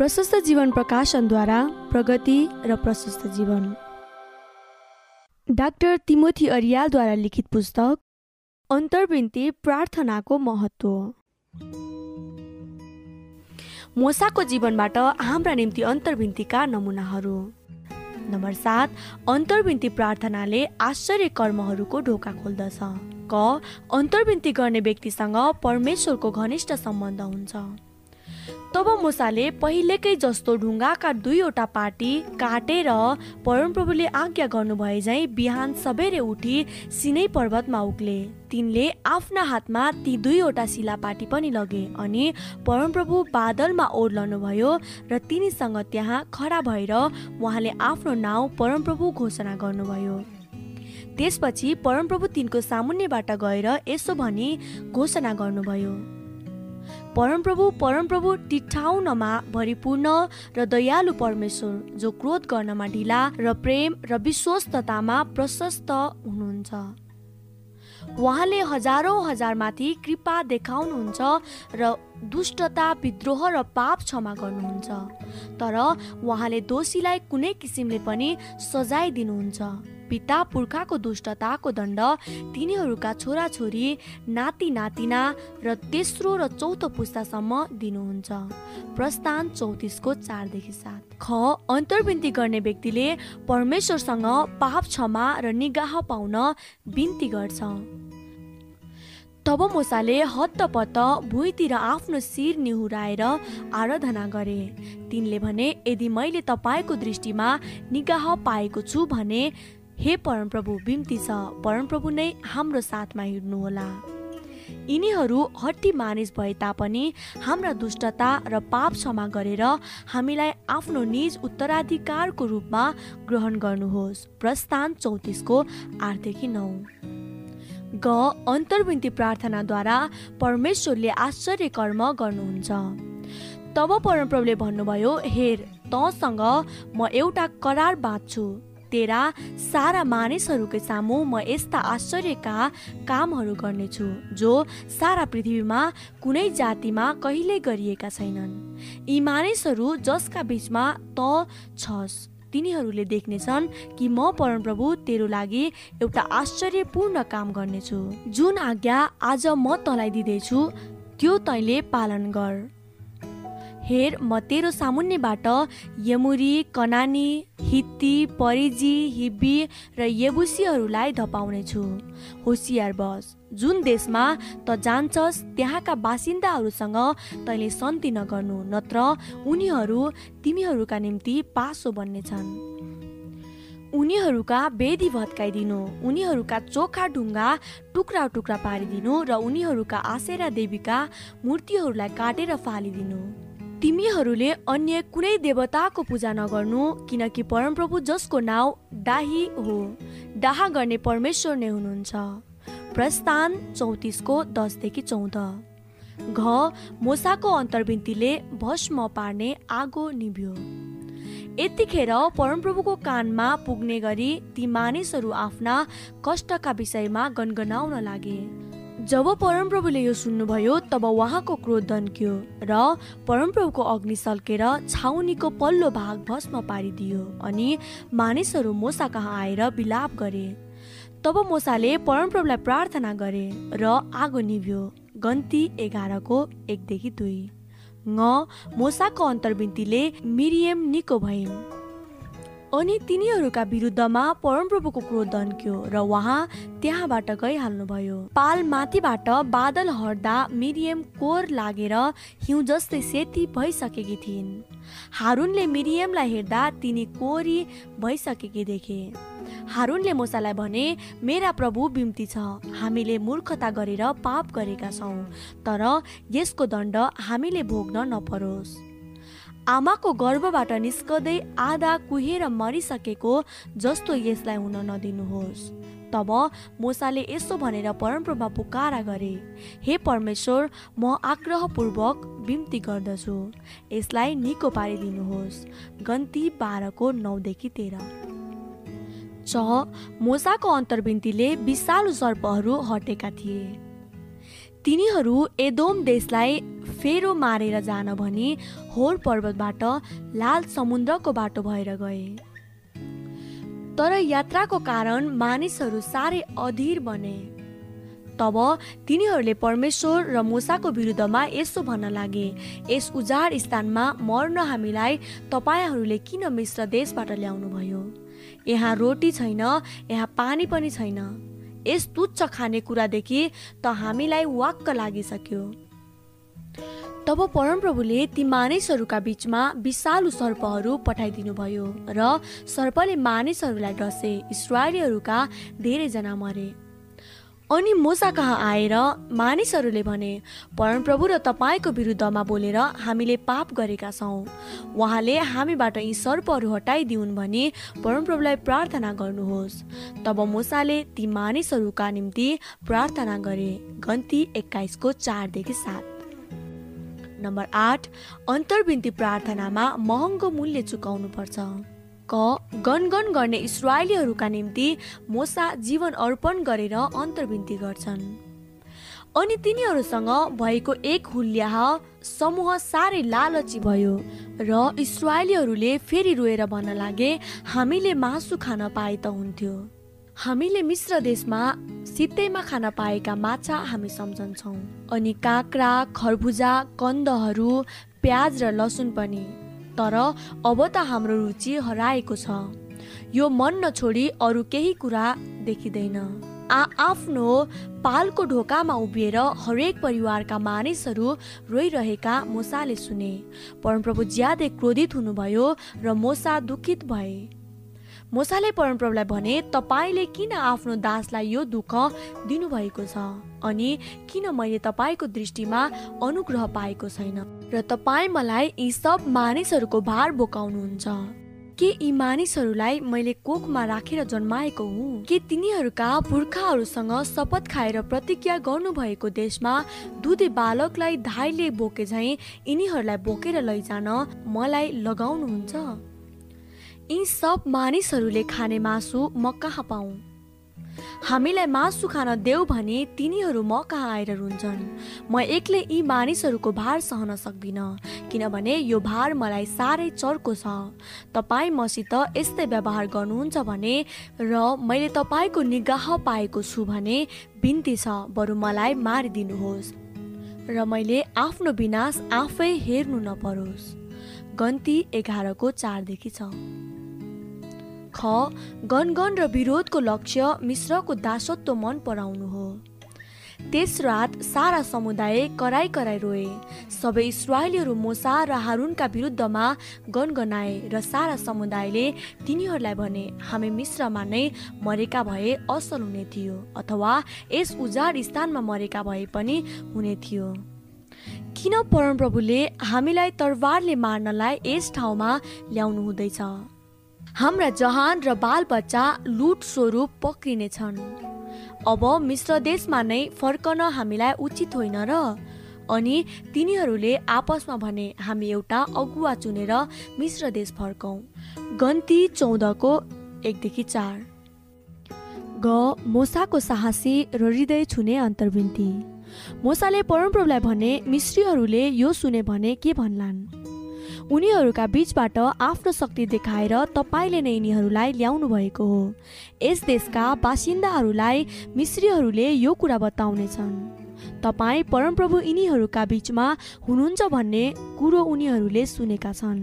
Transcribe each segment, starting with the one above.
प्रशस्त जीवन प्रकाशनद्वारा प्रगति र प्रशस्त जीवन। डाक्टर तिमोथी अरियालद्वारा लिखित पुस्तक अन्तर्विन्ती प्रार्थनाको महत्त्व। मोसाको जीवनबाट हाम्रा निम्ति अन्तर्विन्तीका नमुनाहरू। नम्बर सात अन्तर्विन्ती प्रार्थनाले आश्चर्य कर्महरूको ढोका खोल्दछ। क अन्तर्विन्ती गर्ने व्यक्तिसँग परमेश्वरको घनिष्ठ सम्बन्ध हुन्छ। तब मुसाले पहिलेकै जस्तो ढुङ्गाका दुईवटा पाटी काटेर परमप्रभुले आज्ञा गर्नुभए झैँ बिहान सबेरे उठी सिनै पर्वतमा उक्ले। तिनले आफ्ना हातमा ती दुईवटा शिलापाटी पनि लगे अनि परमप्रभु बादलमा ओर्लनुभयो र तिनीसँग त्यहाँ खडा भएर उहाँले आफ्नो नाउँ परमप्रभु घोषणा गर्नुभयो। त्यसपछि परमप्रभु तिनको सामुन्यबाट गएर यसो भनी घोषणा गर्नुभयो। परमप्रभु परमप्रभु टिठाउनमा भरिपूर्ण र दयालु परमेश्वर जो क्रोध गर्नमा ढिला र प्रेम र विश्वस्ततामा प्रशस्त हुनुहुन्छ। उहाँले हजारौँ हजारमाथि कृपा देखाउनुहुन्छ र दुष्टता विद्रोह र पाप क्षमा गर्नुहुन्छ। तर उहाँले दोषीलाई कुनै किसिमले पनि सजाय दिनुहुन्छ। पिता पुर्खाको दुष्टताको दण्ड तिनीहरूका छोराछोरी नाति नातिना र तेस्रो र चौथो पुस्तासम्म दिनुहुन्छ। प्रस्थान चौतिसको चारदेखि सात। ख अन्तर्विन्ती गर्ने व्यक्तिले परमेश्वरसँग पाप क्षमा र निगाह पाउन बिन्ती गर्छ। तब मोसाले हत्तपत्त भुइँतिर आफ्नो शिर निहुराएर आराधना गरे। तिनले भने यदि मैले तपाईँको दृष्टिमा निगाह पाएको छु भने हे परमप्रभु बिम्ती छ। परमप्रभु नै हाम्रो साथमा हिँड्नुहोला। यिनीहरू हट्टी मानिस भए तापनि हाम्रा दुष्टता र पाप क्षमा गरेर हामीलाई आफ्नो निज उत्तराधिकारको रूपमा ग्रहण गर्नुहोस्। प्रस्थान चौतिसको आठदेखि नौ। ग अन्तर्विन्ती प्रार्थनाद्वारा परमेश्वरले आश्चर्य कर्म गर्नुहुन्छ। तब परमप्रभुले भन्नुभयो हेर तँसँग म एउटा करार बाँध्छु। तेरा सारा मानिसहरूकै सामु म यस्ता आश्चर्यका कामहरू गर्नेछु जो सारा पृथ्वीमा कुनै जातिमा कहिले गरिएका छैनन्। यी मानिसहरू जसका बिचमा त छस् तिनीहरूले देख्नेछन् कि म परमप्रभु तेरो लागि एउटा आश्चर्यपूर्ण काम गर्नेछु। जुन आज्ञा आज म तँलाई दिँदैछु त्यो तैँले पालन गर। हेर म तेरो सामुन्नेबाट यमुरी कनानी हित्ती परिजी हिब्बी र येबुसीहरूलाई धपाउने छु होसियार बस। जुन देशमा त जान्छस् त्यहाँका बासिन्दाहरूसँग तैँले सन्ति नगर्नु नत्र उनीहरू तिमीहरूका निम्ति पासो बन्नेछन्। उनीहरूका वेदी भत्काइदिनु उनीहरूका चोखा ढुङ्गा टुक्रा टुक्रा पारिदिनु र उनीहरूका आसेरा देवीका मूर्तिहरूलाई काटेर फालिदिनु। तिमीहरूले अन्य कुनै देवताको पूजा नगर्नु किनकि परमप्रभु जसको नाउँ डाही हो। डाहा गर्ने परमेश्वर नै हुनुहुन्छ। प्रस्थान चौतिसको दसदेखि चौध। घ मोसाको अन्तर्विन्तीले भस्म पार्ने आगो निभ्यो। यतिखेर परमप्रभुको कानमा पुग्ने गरी ती मानिसहरू आफ्ना कष्टका विषयमा गनगनाउन लागे। जब परमप्रभुले यो सुन्नुभयो तब उहाँको क्रोध दन्क्यो र परमप्रभुको अग्नि सल्केर छाउनीको पल्लो भाग भस्म पारिदियो अनि मानिसहरू मोसा कहाँ आएर विलाप गरे। तब मोसाले परमप्रभुलाई प्रार्थना गरे र आगो निभ्यो। गन्ती एघारको एकदेखि दुई। ङ मोसाको अन्तर्विन्तीले मिरियम निको भइन्। अनि तिनीहरूका विरुद्धमा परमप्रभुको क्रोध दन्क्यो र उहाँ त्यहाँबाट गइहाल्नुभयो। पाल माथिबाट बादल हट्दा मिरियम कोर लागेर हिउँ जस्तै सेती भइसकेकी थिइन्। हारुनले मिरियमलाई हेर्दा तिनी कोरी भइसकेकी देखे। हारुनले मोसालाई भने मेरा प्रभु बिम्ती छ। हामीले मूर्खता गरेर पाप गरेका छौँ तर यसको दण्ड हामीले भोग्न नपरोस्। आमाको गर्भबाट निस्कँदै आधा कुहेर मरिसकेको जस्तो यसलाई हुन नदिनुहोस्। तब मोसाले यसो भनेर परमप्रभा पुकारा गरे हे परमेश्वर म आग्रहपूर्वक बिम्ती गर्दछु। यसलाई निको पारिदिनुहोस्। गन्ती बाह्रको नौदेखि तेह्र च मोसाको अन्तर्विन्तीले विशालु सर्पहरू हटेका थिए। तिनीहरू एदोम देशलाई फेरो मारेर जान भनी होर पर्वतबाट लाल समुद्रको बाटो भएर गए। तर यात्राको कारण मानिसहरू साह्रै अधीर बने। तब तिनीहरूले परमेश्वर र मुसाको विरुद्धमा यसो भन्न लागे यस उजाड स्थानमा मर्न हामीलाई तपाईँहरूले किन मिश्र देशबाट ल्याउनु भयो यहाँ रोटी छैन यहाँ पानी पनि छैन। यस तुच्छ खानेकुरादेखि त हामीलाई वाक्क लागिसक्यो। तब परमप्रभुले ती मानिसहरूका बिचमा विषालु सर्पहरू पठाइदिनुभयो र सर्पले मानिसहरूलाई डसे इसरायलीहरूका धेरैजना मरे। अनि मोसा कहाँ आएर मानिसहरूले भने परमप्रभु र तपाईँको विरुद्धमा बोलेर हामीले पाप गरेका छौँ। उहाँले हामीबाट यी सर्पहरू हटाइदिउन् भनी परमप्रभुलाई प्रार्थना गर्नुहोस्। तब मोसाले ती मानिसहरूका निम्ति प्रार्थना गरे। गन्ती एक्काइसको चारदेखि सात। नम्बर आठ अन्तर्विन्ती प्रार्थनामा महँगो मूल्य चुकाउनु पर्छ क गनगन गर्ने इसरायलीहरूका निम्ति मोसा जीवन अर्पण गरेर अन्तर्विन्ती गर्छन्। अनि तिनीहरूसँग भएको एक हुल्याह समूह साह्रै लालची भयो र इसरायलीहरूले फेरि रोएर भन्न लागे हामीले मासु खान पाए त हुन्थ्यो। हामीले मिश्र देशमा सित्तैमा खान पाएका माछा हामी सम्झन्छौँ। अनि काँक्रा खरबुजा कन्दहरू प्याज र लसुन पनि तर अब त हाम्रो रुचि हराएको छ। यो मन नछोडी अरू केही कुरा देखिँदैन। आ आफ्नो पालको ढोकामा उभिएर हरेक परिवारका मानिसहरू रोइरहेका मोसाले सुने। परमप्रभु ज्यादै क्रोधित हुनुभयो र मोसा दुखित भए। मोसाले परमप्रभुलाई भने तपाईँले किन आफ्नो दासलाई यो दुःख दिनुभएको छ? अनि किन मैले तपाईँको दृष्टिमा अनुग्रह पाएको छैन? र तपाईँ मलाई यी सब मानिसहरूको भार बोकाउनुहुन्छ। के यी मानिसहरूलाई मैले कोखमा राखेर जन्माएको हुँ? के तिनीहरूका पुर्खाहरूसँग शपथ खाएर प्रतिज्ञा गर्नुभएको देशमा दुधे बालकलाई धाइले बोके झैँ यिनीहरूलाई बोकेर लैजान मलाई लगाउनुहुन्छ? यी सब मानिसहरूले खाने मासु म कहाँ पाऊ? हामीलाई मासु खान देऊ भने तिनीहरू म कहाँ आएर रुन्छन्। म एक्लै यी मानिसहरूको भार सहन सक्दिनँ किनभने यो भार मलाई साह्रै चर्को छ। तपाईँ मसित यस्तै व्यवहार गर्नुहुन्छ भने र मैले तपाईँको निगाह पाएको छु भने बिन्ती छ बरु मलाई मारिदिनुहोस्। र मैले आफ्नो विनाश आफै हेर्नु नपरोस्। गन्ती एघारको चारदेखि छ। ख गनगन र विरोधको लक्ष्य मिश्रको दासत्व मन पराउनु हो। त्यस रात सारा समुदाय कराई कराई रोए। सबै इसरायलीहरू मोसा र हारुनका विरुद्धमा गनगनाए र सारा समुदायले तिनीहरूलाई भने हामी मिश्रमा नै मरेका भए असल हुने थियो अथवा यस उजाड स्थानमा मरेका भए पनि हुने थियो। किन परमप्रभुले हामीलाई तरवारले मार्नलाई यस ठाउँमा ल्याउनु हुँदैछ हाम्रा जहान र बाल बच्चा लुट स्वरूप पक्रिनेछन्। अब मिश्र देशमा नै फर्कन हामीलाई उचित होइन र अनि तिनीहरूले आपसमा भने हामी एउटा अगुवा चुनेर मिश्र देश फर्कौँ। गन्ती चौधको एकदेखि चार। ग मोसाको साहसी र हृदय छुने अन्तर्विन्ती मोसाले परमप्रभुलाई भने मिश्रीहरूले यो सुने भने के भन्लान्? उनीहरूका बीचबाट आफ्नो शक्ति देखाएर तपाईँले नै यिनीहरूलाई ल्याउनु भएको हो। यस देशका बासिन्दाहरूलाई मिश्रीहरूले यो कुरा बताउनेछन्। तपाईँ परमप्रभु यिनीहरूका बिचमा हुनुहुन्छ भन्ने कुरो उनीहरूले सुनेका छन्।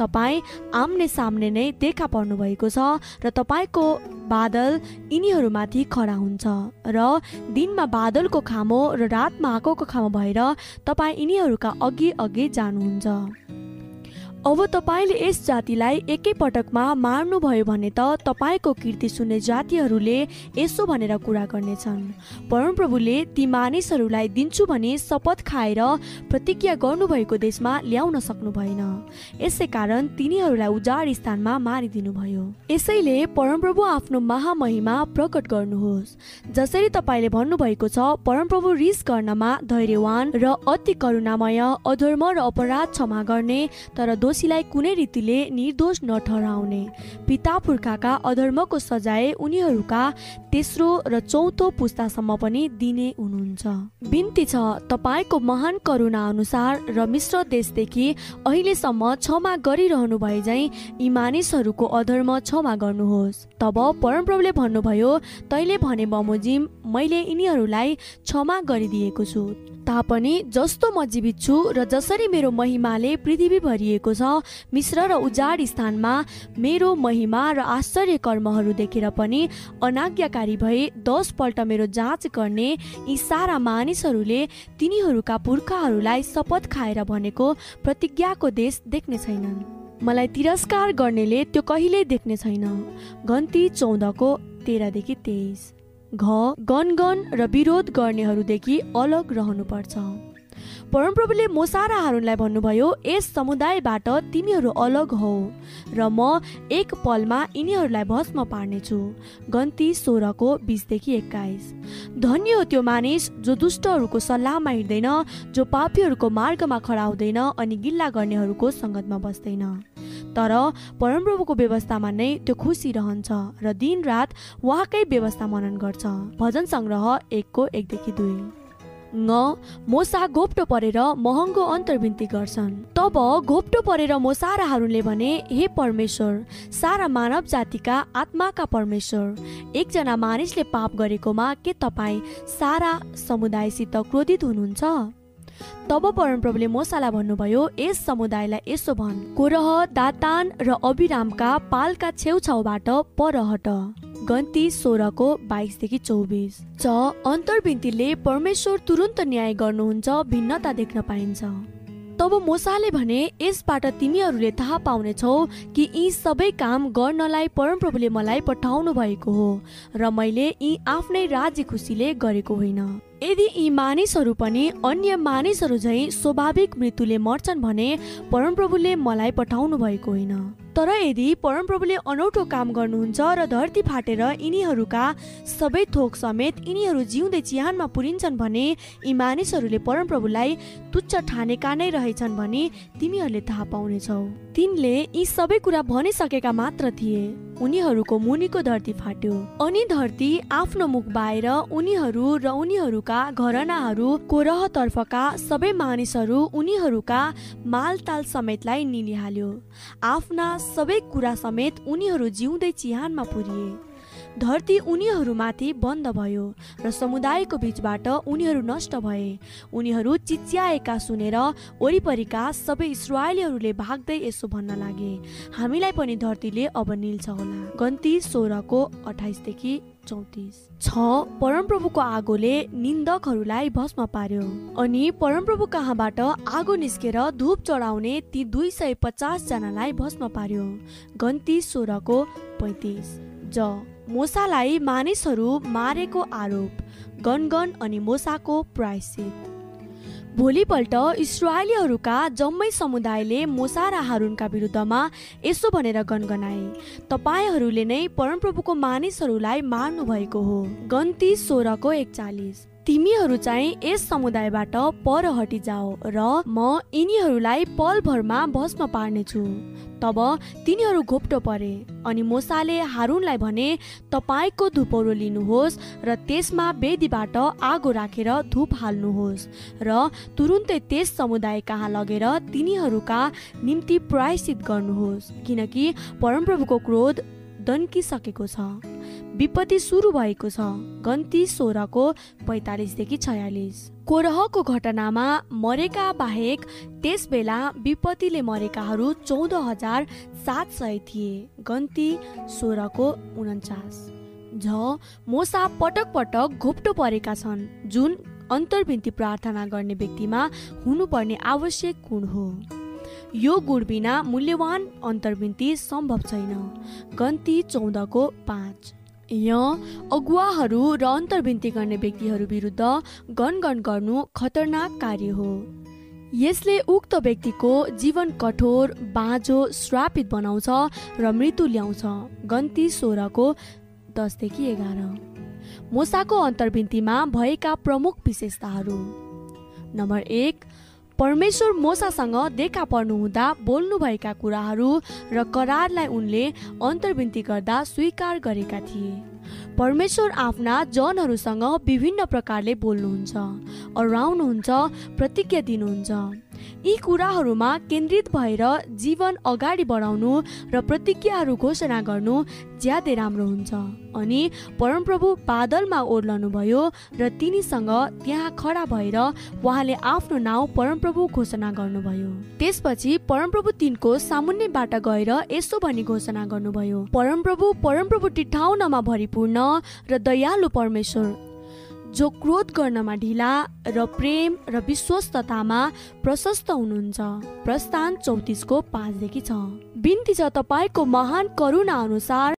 तपाईँ आम्ने सामने नै देखा पर्नु भएको छ र तपाईँको बादल यिनीहरूमाथि खडा हुन्छ र दिनमा बादलको खामो र रातमा आगोको खामो भएर तपाईँ यिनीहरूका अघि अघि जानुहुन्छ। अब तपाईँले यस जातिलाई एकैपटकमा मार्नुभयो भने त तपाईँको कीर्ति सुन्ने जातिहरूले यसो भनेर कुरा गर्नेछन्। परमप्रभुले ती मानिसहरूलाई दिन्छु भने शपथ खाएर प्रतिज्ञा गर्नुभएको देशमा ल्याउन सक्नु भएन यसै कारण तिनीहरूलाई उजाड स्थानमा मारिदिनु भयो यसैले परमप्रभु आफ्नो महामहिमा प्रकट गर्नुहोस्। जसरी तपाईँले भन्नुभएको छ परमप्रभु रिस गर्नमा धैर्यवान र अति करुणामय अधर्म र अपराध क्षमा गर्ने तर दोष पडोसीलाई कुनै रीतिले निर्दोष नठहराउने। पिता पुर्खाका अधर्मको सजाय उनीहरूका तेस्रो र चौथो पुस्तासम्म पनि दिने हुनुहुन्छ। बिन्ती छ तपाईँको महान करुणा अनुसार र मिश्र देशदेखि अहिलेसम्म क्षमा गरिरहनु भए झै यी मानिसहरूको अधर्म क्षमा गर्नुहोस्। तब परमप्रभुले भन्नुभयो तैँले भने बमोजिम मैले यिनीहरूलाई क्षमा गरिदिएको छु। तापनि जस्तो म जीवित छु र जसरी मेरो महिमाले पृथ्वी भरिएको छ मिश्र र उजाड स्थानमा मेरो महिमा र आश्चर्य कर्महरू देखेर पनि अनाज्ञाकारी भए दसपल्ट मेरो जाँच गर्ने यी सारा मानिसहरूले तिनीहरूका पुर्खाहरूलाई शपथ खाएर भनेको प्रतिज्ञाको देश देख्ने छैनन्। मलाई तिरस्कार गर्नेले त्यो कहिल्यै देख्ने छैन। गन्ती चौधको तेह्रदेखि तेइस। घ गनगन र विरोध गर्नेहरूदेखि अलग रहनुपर्छ। परमप्रभुले मोसा र हारुनलाई भन्नुभयो यस समुदायबाट तिमीहरू अलग हौ र म एक पलमा यिनीहरूलाई भस्म पार्नेछु। गन्ती सोह्रको बिसदेखि एक्काइस। धन्य हो त्यो मानिस जो दुष्टहरूको सल्लाहमा हिँड्दैन जो पापीहरूको मार्गमा खडा हुँदैन अनि गिल्ला गर्नेहरूको सङ्गतमा बस्दैन। तर परमप्रभुको व्यवस्थामा नै त्यो खुसी रहन्छ र दिनरात उहाँकै व्यवस्था मनन गर्छ। भजन सङ्ग्रह एकको एकदेखि दुई। न मोसा घोप्टो परेर महँगो अन्तर्विन्ती गर्छन्। तब घोप्टो परेर मोसाराहरूले भने हे परमेश्वर सारा मानव जातिका आत्माका परमेश्वर एकजना मानिसले पाप गरेकोमा के तपाईँ सारा समुदायसित क्रोधित हुनुहुन्छ? तब परमप्रभुले मोसालाई भन्नुभयो यस समुदायलाई यसो भन्। कोरह दातान र अभिरामका पालका छेउछाउबाट परहट। गन्ती सोह्रको बाइसदेखि चौबिस। च अन्तर्विन्तीले परमेश्वर तुरुन्त न्याय गर्नुहुन्छ भिन्नता देख्न पाइन्छ। तब मोसाले भने यसबाट तिमीहरूले थाहा पाउनेछौ कि यी सबै काम गर्नलाई परमप्रभुले मलाई पठाउनु भएको हो र मैले यी आफ्नै राज्य खुसीले गरेको होइन। यदि यी मानिसहरू पनि अन्य मानिसहरू झै स्वाभाविक मृत्युले मर्छन् भने परमप्रभुले मलाई पठाउनु भएको होइन। तर यदि परमप्रभुले अनौठो काम गर्नुहुन्छ र धरती फाटेर यिनीहरूका सबै थोक समेत यिनीहरू जिउँदै चिहानमा पुरिन्छन् भने यी मानिसहरूले परमप्रभुलाई तुच्छ ठानेका नै रहेछन् भने तिमीहरूले थाहा पाउनेछौ। तिनले यी सबै कुरा भनिसकेका मात्र थिए। उनीहरूको मुनिको धरती फाट्यो। अनि धरती आफ्नो मुख बाएर उनीहरू र उनीहरूका घरनाहरू तर्फका सबै मानिसहरू उनीहरूका मालताल समेतलाई निलिहाल्यो आफ्ना सबै कुरा समेत उनीहरू जिउँदै चिहानमा पुरिए। धरती उनीहरूमाथि बन्द भयो र समुदायको बिचबाट उनीहरू नष्ट भए। उनीहरू चिच्याएका सुनेर वरिपरिका सबै इसरायलीहरूले भाग्दै यसो भन्न लागे। हामीलाई पनि धरतीले अब निल्छ होला। गन्ती सोह्रको अठाइसदेखि चौतिस। छ परमप्रभुको आगोले निन्दकहरूलाई भस्म पार्यो। अनि परमप्रभु कहाँबाट आगो निस्केर धुप चढाउने ती दुई सय पचास जनालाई भस्म पार्यो। गन्ती सोह्रको पैतिस। ज मोसालाई मानिसहरू मारेको आरोप गनगन अनि मोसाको प्रायश्चित। भोलिपल्ट इसरायलीहरूका जम्मै समुदायले मोसा र हारुनका विरुद्धमा यसो भनेर गनगनाए। तपाईँहरूले नै परमप्रभुको मानिसहरूलाई मार्नु भएको हो। गन्ती सोह्रको एकचालिस। तिमीहरू चाहिँ यस समुदायबाट पर हटिजाओ र म यिनीहरूलाई पलभरमा भस्म पार्नेछु। तब तिनीहरू घोप्टो परे अनि मोसाले हारुनलाई भने तपाईँको धुपौरो लिनुहोस् र त्यसमा वेदीबाट आगो राखेर धुप हाल्नुहोस् र तुरुन्तै त्यस समुदाय कहाँ लगेर तिनीहरूका निम्ति प्रायश्चित गर्नुहोस्। किनकि परमप्रभुको क्रोध दन्किसकेको छ। विपत्ति सुरु भएको छ। गन्ती सोह्रको पैँतालिसदेखि छयालिस। कोरहको घटनामा मरेका बाहेक त्यस बेला विपत्तिले मरेकाहरू चौध हजार सात सय थिए। गन्ती सोह्रको उन्चास झ मोसा पटक पटक घोप्टो परेका छन्। जुन अन्तर्विन्ती प्रार्थना गर्ने व्यक्तिमा हुनुपर्ने आवश्यक गुण हो। यो गुण बिना मूल्यवान अन्तर्विन्ती सम्भव छैन। गन्ती चौधको पाँच। यहाँ अगुवाहरू र अन्तर्विन्ती गर्ने व्यक्तिहरू विरुद्ध गनगन गर्नु खतरनाक कार्य हो। यसले उक्त व्यक्तिको जीवन कठोर बाँझो श्रापित बनाउँछ र मृत्यु ल्याउँछ। गन्ती सोह्रको दसदेखि एघार। मोसाको अन्तर्विन्तीमा भएका प्रमुख विशेषताहरू। नम्बर एक परमेश्वर मोसासँग देखा पर्नुहुँदा बोल्नुभएका कुराहरू र करारलाई उनले अन्तर्विन्ती गर्दा स्वीकार गरेका थिए। परमेश्वर आफ्ना जनहरूसँग विभिन्न प्रकारले बोल्नुहुन्छ अराउनुहुन्छ प्रतिज्ञा दिनुहुन्छ। यी कुराहरूमा केन्द्रित भएर जीवन अगाडि बढाउनु र प्रतिज्ञाहरू घोषणा गर्नु ज्यादै राम्रो हुन्छ। अनि परमप्रभु बादलमा ओर्लनुभयो र तिनीसँग त्यहाँ खडा भएर उहाँले आफ्नो नाउँ परमप्रभु घोषणा गर्नुभयो। त्यसपछि परमप्रभु तिनको सामुन्नेबाट गएर यसो भनी घोषणा गर्नुभयो परमप्रभु परमप्रभु टिठाउनमा भरिपूर्ण र दयालु परमेश्वर जो क्रोध गर्नमा ढिला र प्रेम र विश्वस्ततामा प्रशस्त हुनुहुन्छ। प्रस्थान चौतिसको पाँचदेखि छ। बिन्ती छ तपाईँको महान करुणा अनुसार